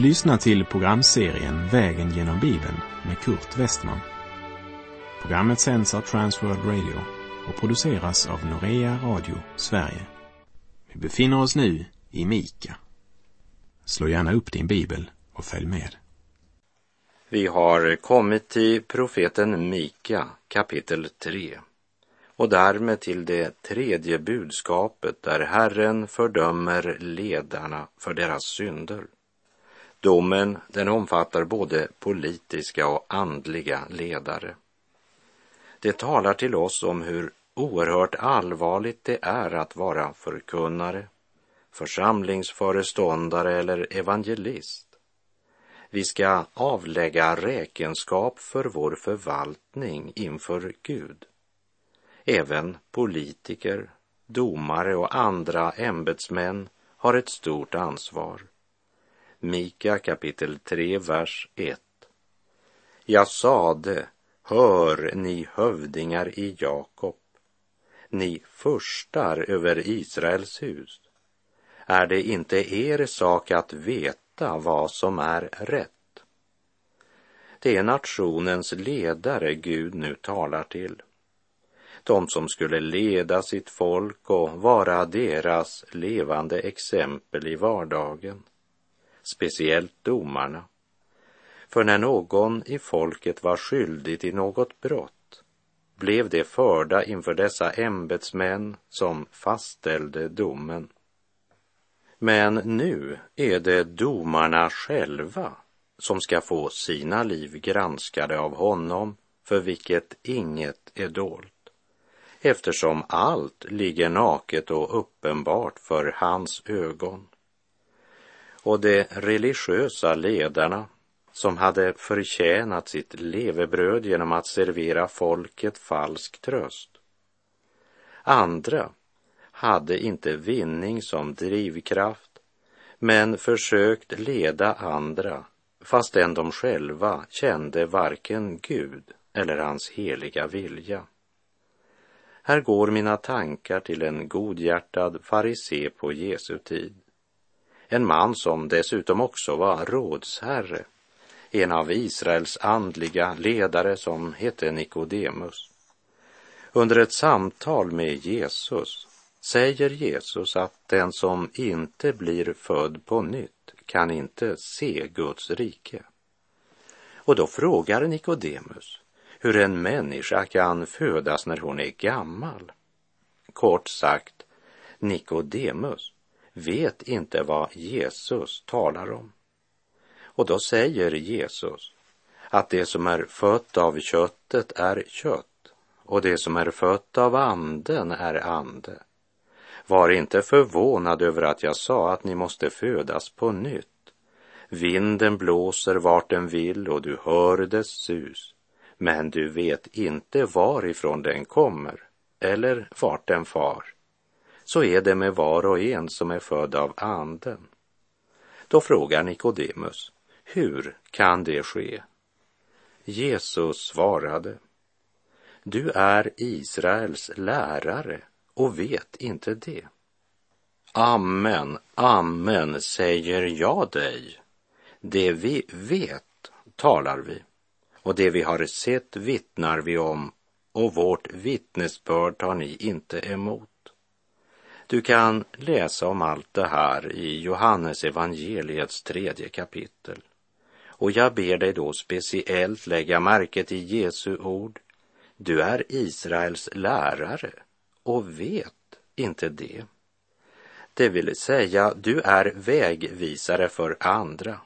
Du lyssnar till programserien Vägen genom Bibeln med Kurt Westman. Programmet sänds av Transworld Radio och produceras av Norea Radio Sverige. Vi befinner oss nu i Mika. Slå gärna upp din bibel och följ med. Vi har kommit till profeten Mika kapitel 3 och därmed till det tredje budskapet där Herren fördömer ledarna för deras synder. Domen den omfattar både politiska och andliga ledare. Det talar till oss om hur oerhört allvarligt det är att vara förkunnare, församlingsföreståndare eller evangelist. Vi ska avlägga räkenskap för vår förvaltning inför Gud. Även politiker, domare och andra ämbetsmän har ett stort ansvar. Mika kapitel 3, vers 1. Jag sade, hör ni hövdingar i Jakob, ni förstar över Israels hus. Är det inte er sak att veta vad som är rätt? Det är nationens ledare Gud nu talar till. De som skulle leda sitt folk och vara deras levande exempel i vardagen speciellt domarna. För när någon i folket var skyldig till något brott blev det förda inför dessa ämbetsmän som fastställde domen. Men nu är det domarna själva som ska få sina liv granskade av honom för vilket inget är dolt, eftersom allt ligger naket och uppenbart för hans ögon och de religiösa ledarna som hade förtjänat sitt levebröd genom att servera folket falsk tröst. Andra hade inte vinning som drivkraft men försökt leda andra fastän de själva kände varken Gud eller hans heliga vilja. Här går mina tankar till en godhjärtad farisé på Jesu tid en man som dessutom också var rådsherre, en av Israels andliga ledare som hette Nikodemus. Under ett samtal med Jesus säger Jesus att den som inte blir född på nytt kan inte se Guds rike. Och då frågar Nikodemus hur en människa kan födas när hon är gammal. Kort sagt, Nikodemus vet inte vad Jesus talar om. Och då säger Jesus att det som är fött av köttet är kött och det som är fött av anden är ande. Var inte förvånad över att jag sa att ni måste födas på nytt. Vinden blåser vart den vill och du hör dess sus, men du vet inte varifrån den kommer eller vart den far så är det med var och en som är född av anden. Då frågar Nikodemus, hur kan det ske? Jesus svarade, du är Israels lärare och vet inte det. Amen, amen, säger jag dig. Det vi vet talar vi och det vi har sett vittnar vi om och vårt vittnesbörd tar ni inte emot. Du kan läsa om allt det här i Johannes evangeliets tredje kapitel. Och jag ber dig då speciellt lägga märke till Jesu ord. Du är Israels lärare och vet inte det. Det vill säga, du är vägvisare för andra,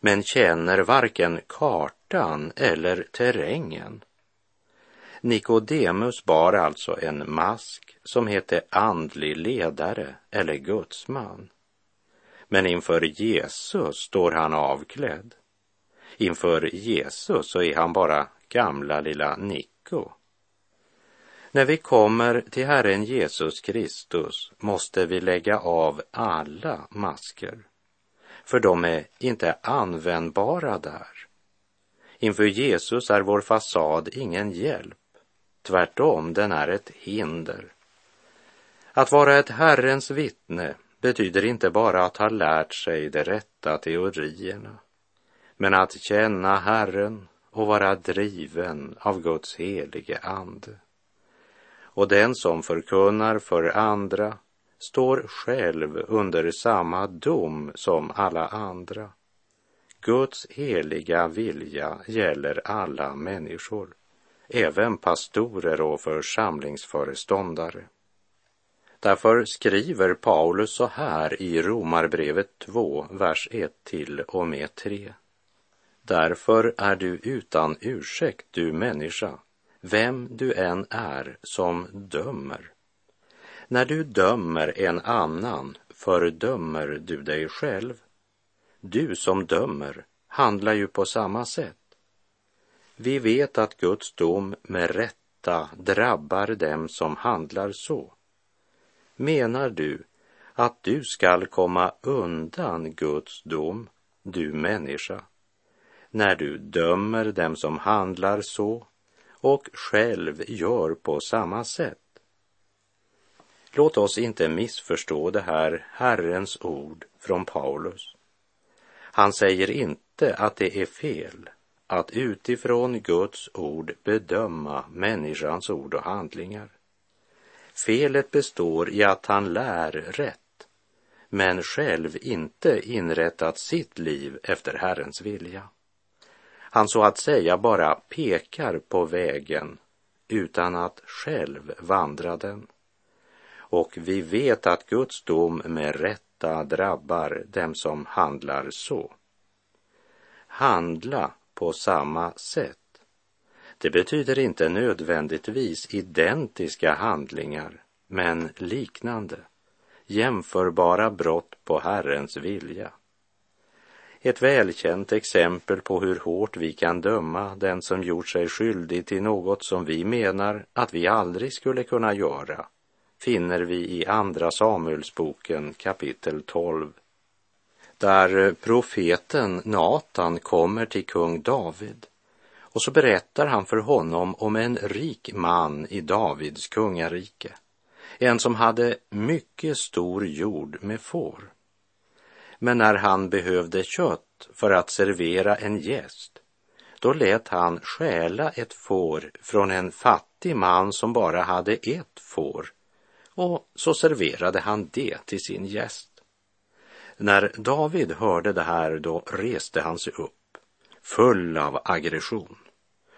men känner varken kartan eller terrängen. Nikodemus bar alltså en mask som hette andlig ledare eller gudsman. Men inför Jesus står han avklädd. Inför Jesus så är han bara gamla lilla Niko. När vi kommer till Herren Jesus Kristus måste vi lägga av alla masker, för de är inte användbara där. Inför Jesus är vår fasad ingen hjälp. Tvärtom, den är ett hinder. Att vara ett Herrens vittne, betyder inte bara att ha lärt sig de rätta teorierna, men att känna Herren och vara driven av Guds helige ande. Och den som förkunnar för andra står själv under samma dom som alla andra. Guds heliga vilja gäller alla människor, även pastorer och församlingsföreståndare. Därför skriver Paulus så här i Romarbrevet 2, vers 1 till och med 3. Därför är du utan ursäkt, du människa, vem du än är som dömer. När du dömer en annan fördömer du dig själv. Du som dömer handlar ju på samma sätt. Vi vet att Guds dom med rätta drabbar dem som handlar så. Menar du att du skall komma undan Guds dom, du människa, när du dömer dem som handlar så och själv gör på samma sätt? Låt oss inte missförstå det här Herrens ord från Paulus. Han säger inte att det är fel att utifrån Guds ord bedöma människans ord och handlingar. Felet består i att han lär rätt, men själv inte inrättat sitt liv efter Herrens vilja. Han så att säga bara pekar på vägen utan att själv vandra den. Och vi vet att Guds dom med rätta drabbar dem som handlar så. Handla på samma sätt det betyder inte nödvändigtvis identiska handlingar, men liknande, jämförbara brott på Herrens vilja. Ett välkänt exempel på hur hårt vi kan döma den som gjort sig skyldig till något som vi menar att vi aldrig skulle kunna göra finner vi i Andra Samuelsboken kapitel 12 där profeten Natan kommer till kung David och så berättar han för honom om en rik man i Davids kungarike. En som hade mycket stor jord med får. Men när han behövde kött för att servera en gäst, då lät han stjäla ett får från en fattig man som bara hade ett får och så serverade han det till sin gäst. När David hörde det här, då reste han sig upp full av aggression.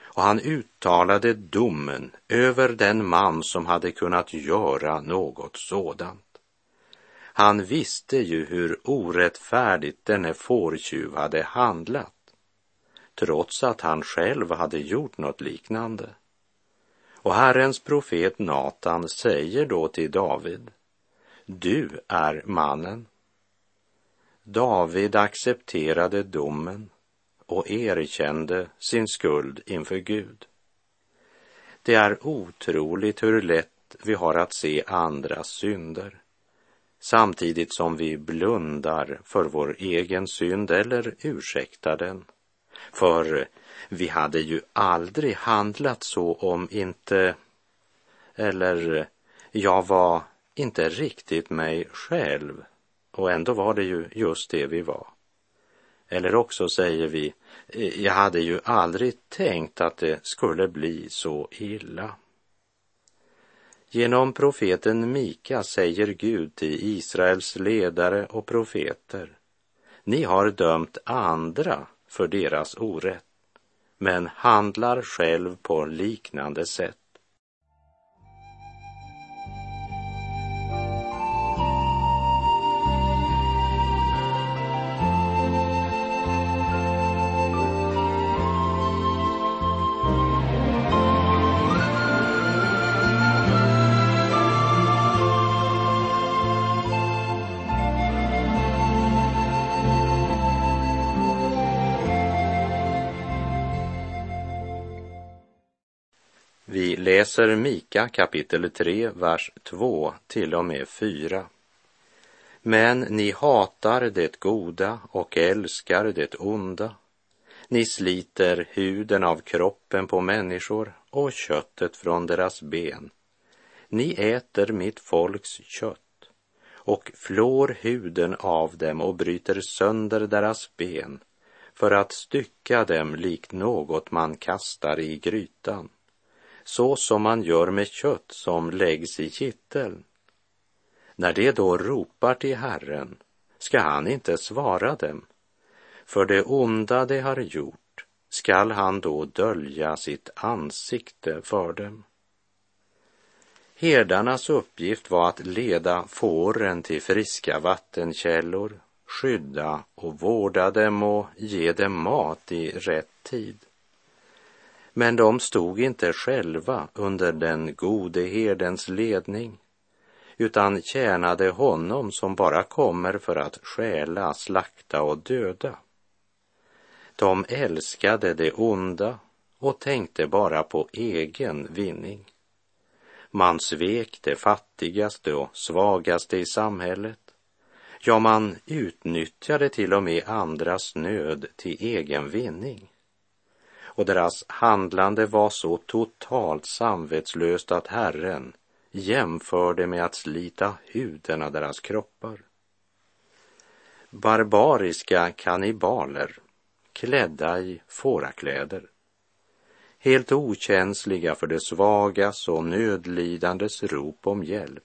Och han uttalade domen över den man som hade kunnat göra något sådant. Han visste ju hur orättfärdigt denne fårtjuv hade handlat, trots att han själv hade gjort något liknande. Och Herrens profet Natan säger då till David, du är mannen. David accepterade domen och erkände sin skuld inför Gud. Det är otroligt hur lätt vi har att se andras synder samtidigt som vi blundar för vår egen synd eller ursäktar den. För vi hade ju aldrig handlat så om inte, eller jag var inte riktigt mig själv och ändå var det ju just det vi var. Eller också säger vi, eh, jag hade ju aldrig tänkt att det skulle bli så illa. Genom profeten Mika säger Gud till Israels ledare och profeter, ni har dömt andra för deras orätt, men handlar själv på liknande sätt. Läser Mika kapitel 3, vers 2 till och med 4. Men ni hatar det goda och älskar det onda. Ni sliter huden av kroppen på människor och köttet från deras ben. Ni äter mitt folks kött och flår huden av dem och bryter sönder deras ben för att stycka dem likt något man kastar i grytan, så som man gör med kött som läggs i kitteln. När de då ropar till Herren ska han inte svara dem, för det onda de har gjort skall han då dölja sitt ansikte för dem. Herdarnas uppgift var att leda fåren till friska vattenkällor, skydda och vårda dem och ge dem mat i rätt tid. Men de stod inte själva under den gode herdens ledning utan tjänade honom som bara kommer för att stjäla, slakta och döda. De älskade det onda och tänkte bara på egen vinning. Man svek det fattigaste och svagaste i samhället. Ja, man utnyttjade till och med andras nöd till egen vinning. Och deras handlande var så totalt samvetslöst att Herren jämförde med att slita huden av deras kroppar. Barbariska kannibaler klädda i fårakläder helt okänsliga för det svagas och nödlidandes rop om hjälp.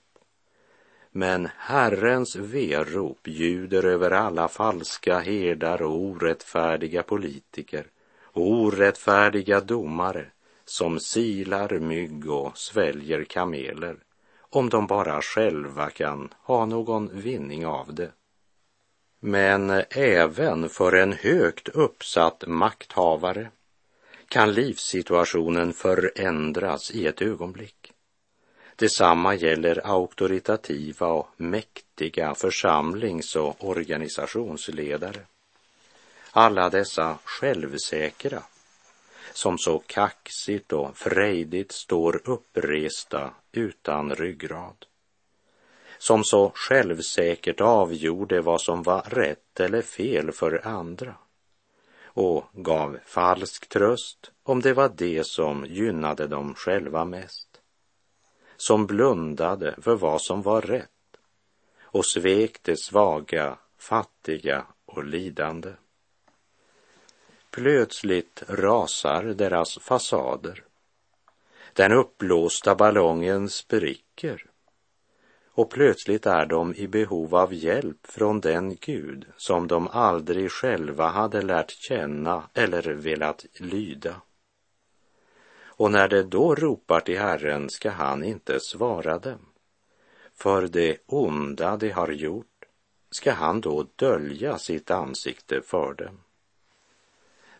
Men Herrens verop ljuder över alla falska herdar och orättfärdiga politiker orättfärdiga domare som silar mygg och sväljer kameler om de bara själva kan ha någon vinning av det. Men även för en högt uppsatt makthavare kan livssituationen förändras i ett ögonblick. Detsamma gäller auktoritativa och mäktiga församlings och organisationsledare. Alla dessa självsäkra som så kaxigt och frejdigt står uppresta utan ryggrad. Som så självsäkert avgjorde vad som var rätt eller fel för andra och gav falsk tröst om det var det som gynnade dem själva mest. Som blundade för vad som var rätt och svek det svaga, fattiga och lidande. Plötsligt rasar deras fasader. Den uppblåsta ballongen spricker och plötsligt är de i behov av hjälp från den Gud som de aldrig själva hade lärt känna eller velat lyda. Och när de då ropar till Herren ska han inte svara dem. För det onda de har gjort ska han då dölja sitt ansikte för dem.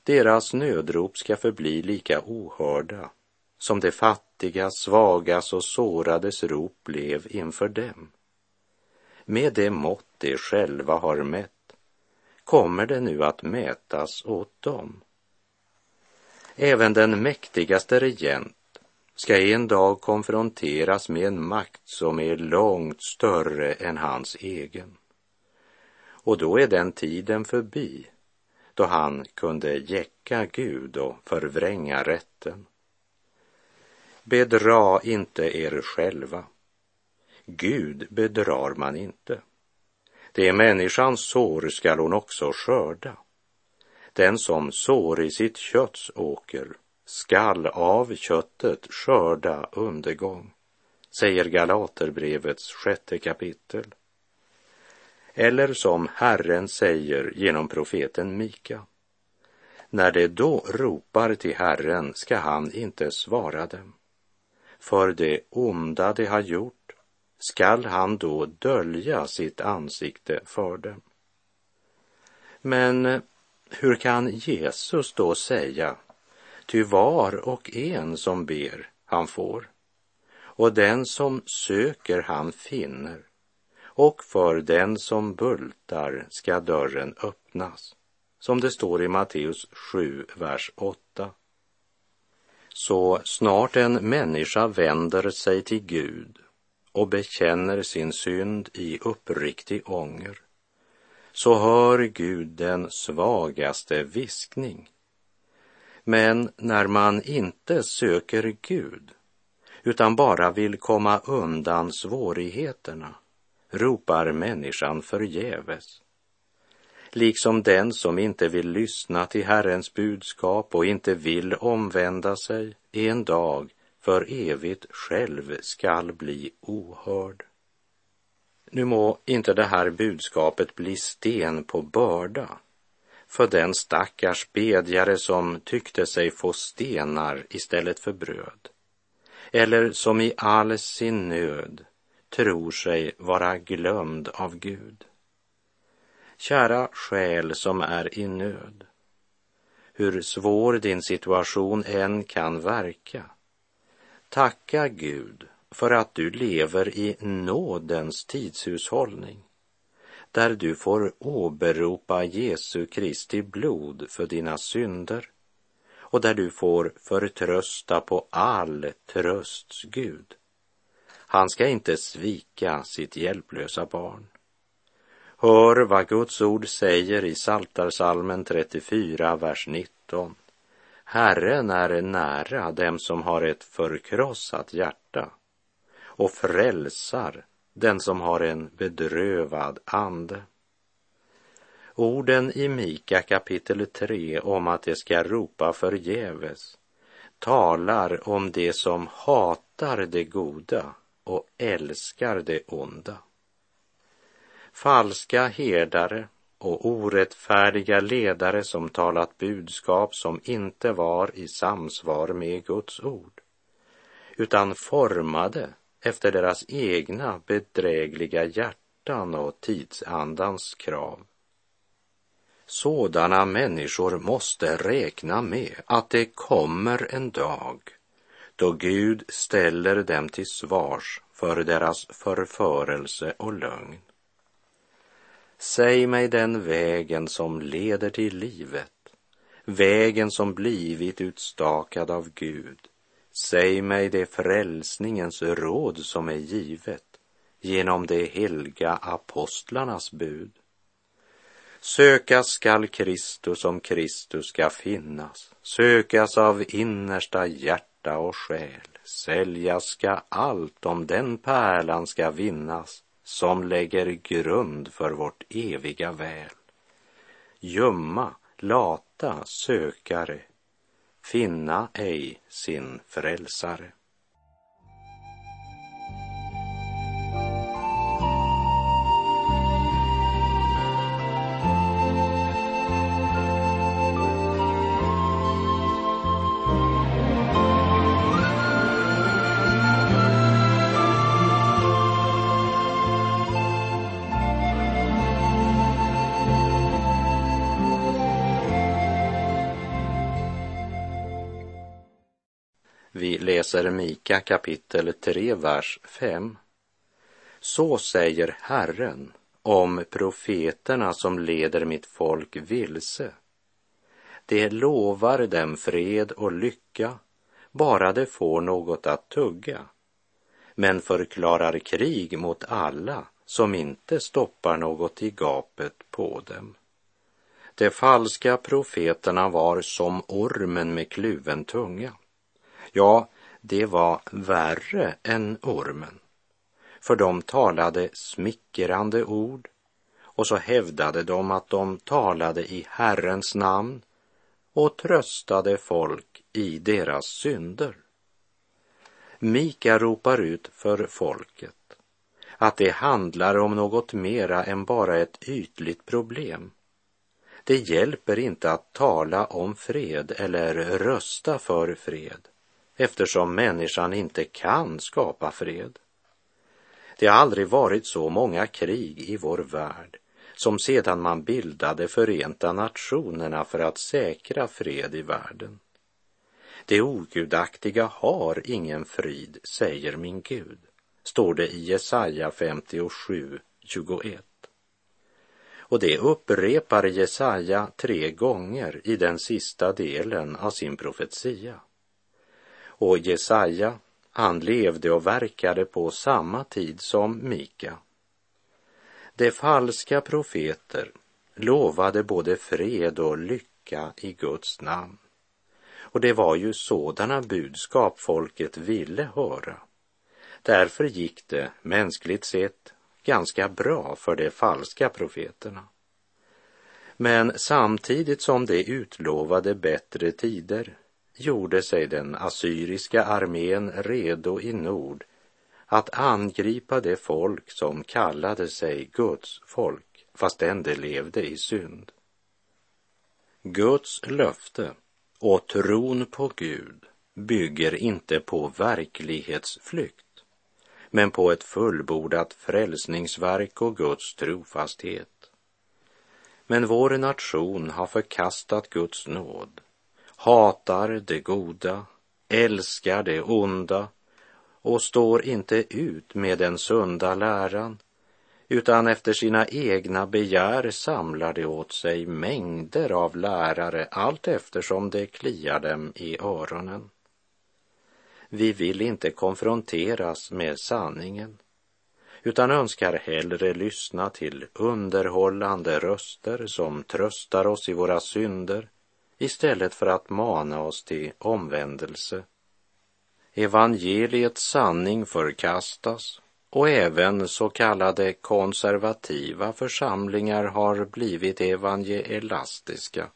Deras nödrop ska förbli lika ohörda som de fattiga, svagas och sårades rop blev inför dem. Med det mått de själva har mätt kommer det nu att mätas åt dem. Även den mäktigaste regent ska en dag konfronteras med en makt som är långt större än hans egen. Och då är den tiden förbi då han kunde jäcka Gud och förvränga rätten. Bedra inte er själva. Gud bedrar man inte. Det människan människans sår skall hon också skörda. Den som sår i sitt kötts åker skall av köttet skörda undergång, säger Galaterbrevets sjätte kapitel. Eller som Herren säger genom profeten Mika. När de då ropar till Herren ska han inte svara dem för det onda de har gjort skall han då dölja sitt ansikte för dem. Men hur kan Jesus då säga, ty var och en som ber, han får, och den som söker, han finner, och för den som bultar ska dörren öppnas, som det står i Matteus 7, vers 8. Så snart en människa vänder sig till Gud och bekänner sin synd i uppriktig ånger så hör Gud den svagaste viskning. Men när man inte söker Gud utan bara vill komma undan svårigheterna, ropar människan förgäves. Liksom den som inte vill lyssna till Herrens budskap och inte vill omvända sig en dag för evigt själv skall bli ohörd. Nu må inte det här budskapet bli sten på börda för den stackars bedjare som tyckte sig få stenar istället för bröd eller som i all sin nöd tror sig vara glömd av Gud. Kära själ som är i nöd, hur svår din situation än kan verka, tacka Gud för att du lever i nådens tidshushållning där du får åberopa Jesu Kristi blod för dina synder och där du får förtrösta på all trösts Gud. Han ska inte svika sitt hjälplösa barn. Hör vad Guds ord säger i Saltarsalmen 34, vers 19. Herren är nära dem som har ett förkrossat hjärta och frälsar den som har en bedrövad ande. Orden i Mika kapitel 3 om att det ska ropa förgäves talar om det som hatar det goda och älskar det onda. Falska herdare och orättfärdiga ledare som talat budskap som inte var i samsvar med Guds ord, utan formade efter deras egna bedrägliga hjärtan och tidsandans krav. Sådana människor måste räkna med att det kommer en dag då Gud ställer dem till svars för deras förförelse och lögn. Säg mig den vägen som leder till livet, vägen som blivit utstakad av Gud. Säg mig det frälsningens råd som är givet genom de helga apostlarnas bud. Sökas skall Kristus om Kristus ska finnas, sökas av innersta hjärtat hjärta och själ, säljas ska allt om den pärlan ska vinnas som lägger grund för vårt eviga väl. Ljumma, lata sökare finna ej sin frälsare. Vi läser Mika kapitel 3, vers 5. Så säger Herren om profeterna som leder mitt folk vilse. Det lovar dem fred och lycka, bara de får något att tugga, men förklarar krig mot alla som inte stoppar något i gapet på dem. De falska profeterna var som ormen med kluven tunga Ja, det var värre än ormen. För de talade smickrande ord och så hävdade de att de talade i Herrens namn och tröstade folk i deras synder. Mika ropar ut för folket att det handlar om något mera än bara ett ytligt problem. Det hjälper inte att tala om fred eller rösta för fred eftersom människan inte kan skapa fred. Det har aldrig varit så många krig i vår värld som sedan man bildade Förenta Nationerna för att säkra fred i världen. Det ogudaktiga har ingen frid, säger min Gud, står det i Jesaja 57, 21. Och det upprepar Jesaja tre gånger i den sista delen av sin profetia. Och Jesaja, han levde och verkade på samma tid som Mika. De falska profeter lovade både fred och lycka i Guds namn. Och det var ju sådana budskap folket ville höra. Därför gick det, mänskligt sett, ganska bra för de falska profeterna. Men samtidigt som de utlovade bättre tider gjorde sig den assyriska armén redo i nord att angripa det folk som kallade sig Guds folk fastän de levde i synd. Guds löfte och tron på Gud bygger inte på verklighetsflykt men på ett fullbordat frälsningsverk och Guds trofasthet. Men vår nation har förkastat Guds nåd, hatar det goda, älskar det onda och står inte ut med den sunda läran utan efter sina egna begär samlar de åt sig mängder av lärare allt eftersom det kliar dem i öronen. Vi vill inte konfronteras med sanningen utan önskar hellre lyssna till underhållande röster som tröstar oss i våra synder istället för att mana oss till omvändelse. Evangeliets sanning förkastas och även så kallade konservativa församlingar har blivit evangelistiska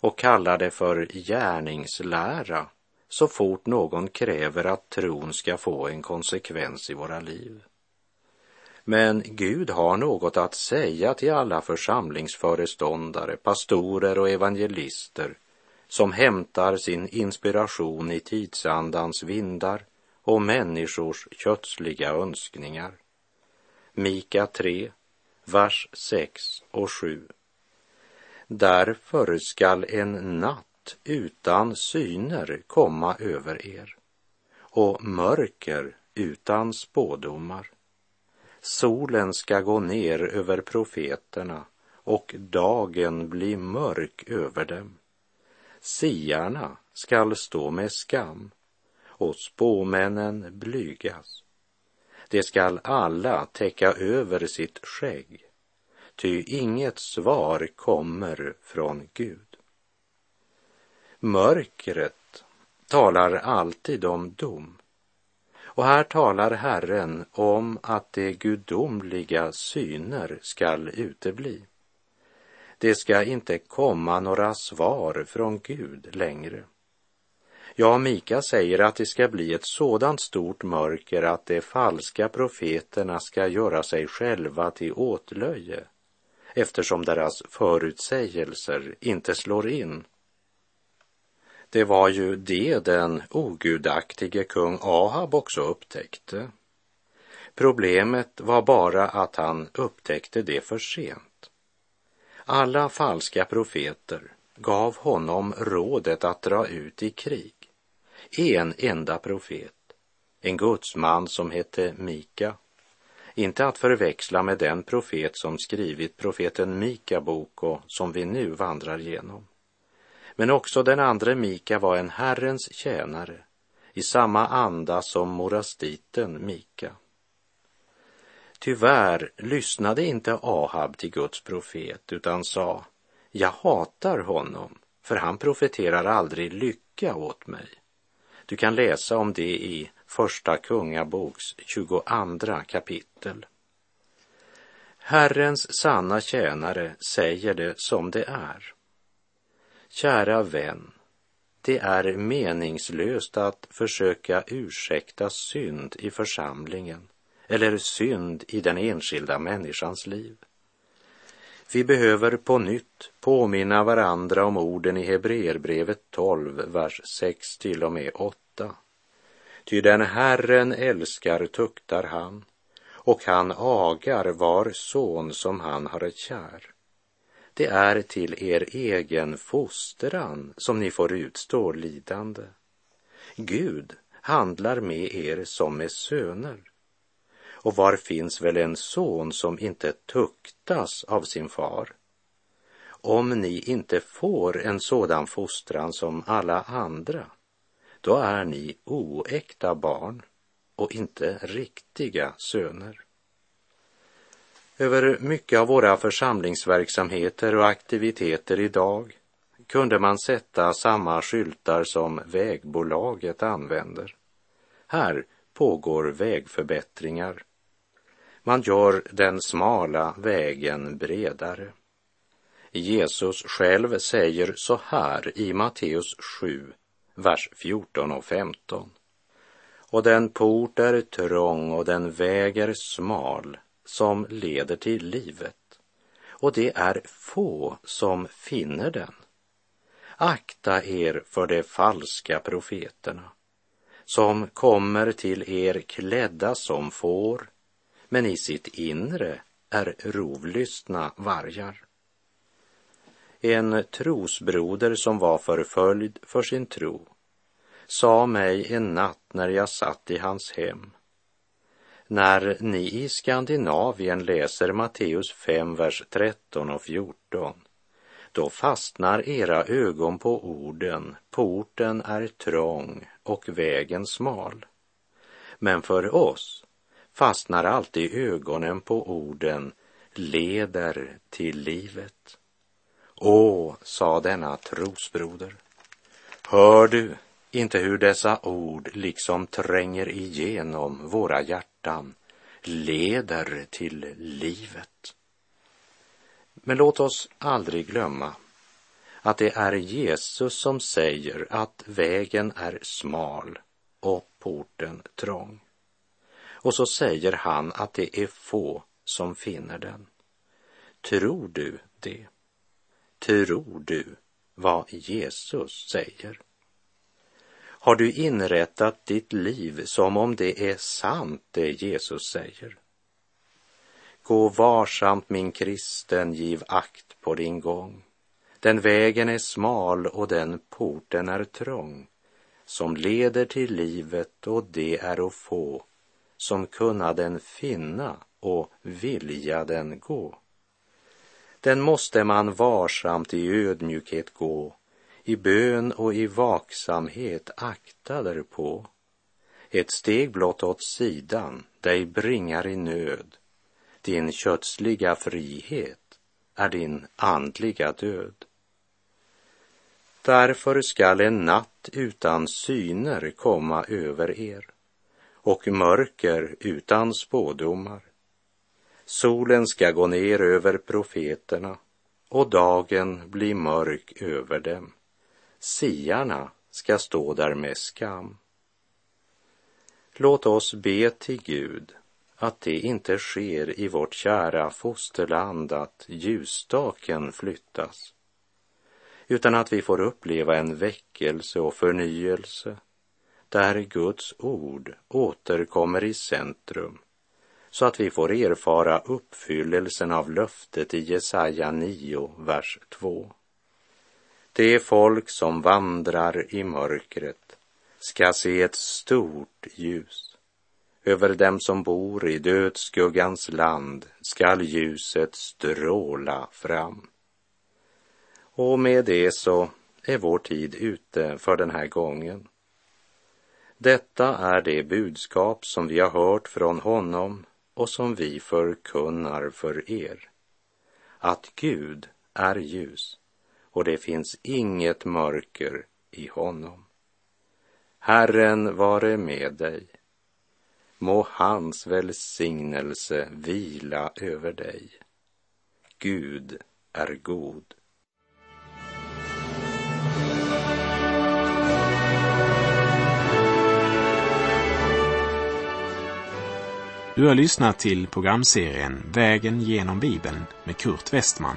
och kallar det för gärningslära så fort någon kräver att tron ska få en konsekvens i våra liv. Men Gud har något att säga till alla församlingsföreståndare, pastorer och evangelister som hämtar sin inspiration i tidsandans vindar och människors kötsliga önskningar. Mika 3, vers 6 och 7. Därför skall en natt utan syner komma över er och mörker utan spådomar. Solen ska gå ner över profeterna och dagen bli mörk över dem. Siarna skall stå med skam och spåmännen blygas. De skall alla täcka över sitt skägg, ty inget svar kommer från Gud. Mörkret talar alltid om dom. Och här talar Herren om att de gudomliga syner skall utebli. Det ska inte komma några svar från Gud längre. Ja, Mika säger att det ska bli ett sådant stort mörker att de falska profeterna ska göra sig själva till åtlöje eftersom deras förutsägelser inte slår in det var ju det den ogudaktige kung Ahab också upptäckte. Problemet var bara att han upptäckte det för sent. Alla falska profeter gav honom rådet att dra ut i krig. En enda profet, en gudsman som hette Mika, inte att förväxla med den profet som skrivit profeten Mika bok och som vi nu vandrar genom. Men också den andre Mika var en Herrens tjänare i samma anda som morastiten Mika. Tyvärr lyssnade inte Ahab till Guds profet utan sa, jag hatar honom, för han profeterar aldrig lycka åt mig. Du kan läsa om det i Första Kungaboks 22 kapitel. Herrens sanna tjänare säger det som det är. Kära vän, det är meningslöst att försöka ursäkta synd i församlingen eller synd i den enskilda människans liv. Vi behöver på nytt påminna varandra om orden i Hebreerbrevet 12, vers 6 till och med 8. Ty den Herren älskar tuktar han, och han agar var son som han har kär. Det är till er egen fostran som ni får utstå lidande. Gud handlar med er som med söner. Och var finns väl en son som inte tuktas av sin far? Om ni inte får en sådan fostran som alla andra, då är ni oäkta barn och inte riktiga söner. Över mycket av våra församlingsverksamheter och aktiviteter idag kunde man sätta samma skyltar som vägbolaget använder. Här pågår vägförbättringar. Man gör den smala vägen bredare. Jesus själv säger så här i Matteus 7, vers 14 och 15. Och den port är trång och den väg är smal som leder till livet. Och det är få som finner den. Akta er för de falska profeterna som kommer till er klädda som får, men i sitt inre är rovlystna vargar. En trosbroder som var förföljd för sin tro sa mig en natt när jag satt i hans hem. När ni i Skandinavien läser Matteus 5, vers 13 och 14, då fastnar era ögon på orden, porten är trång och vägen smal. Men för oss fastnar alltid ögonen på orden leder till livet. Åh, sa denna trosbroder, hör du inte hur dessa ord liksom tränger igenom våra hjärtan, leder till livet. Men låt oss aldrig glömma att det är Jesus som säger att vägen är smal och porten trång. Och så säger han att det är få som finner den. Tror du det? Tror du vad Jesus säger? Har du inrättat ditt liv som om det är sant det Jesus säger? Gå varsamt min kristen, giv akt på din gång. Den vägen är smal och den porten är trång som leder till livet och det är att få som kunna den finna och vilja den gå. Den måste man varsamt i ödmjukhet gå, i bön och i vaksamhet akta därpå. Ett steg blott åt sidan dig bringar i nöd. Din kötsliga frihet är din andliga död. Därför skall en natt utan syner komma över er och mörker utan spådomar. Solen ska gå ner över profeterna och dagen bli mörk över dem. Siarna ska stå där med skam. Låt oss be till Gud att det inte sker i vårt kära fosterland att ljusstaken flyttas utan att vi får uppleva en väckelse och förnyelse där Guds ord återkommer i centrum så att vi får erfara uppfyllelsen av löftet i Jesaja 9, vers 2. Det folk som vandrar i mörkret ska se ett stort ljus. Över dem som bor i dödsskuggans land skall ljuset stråla fram. Och med det så är vår tid ute för den här gången. Detta är det budskap som vi har hört från honom och som vi förkunnar för er. Att Gud är ljus och det finns inget mörker i honom. Herren vare med dig. Må hans välsignelse vila över dig. Gud är god. Du har lyssnat till programserien Vägen genom Bibeln med Kurt Westman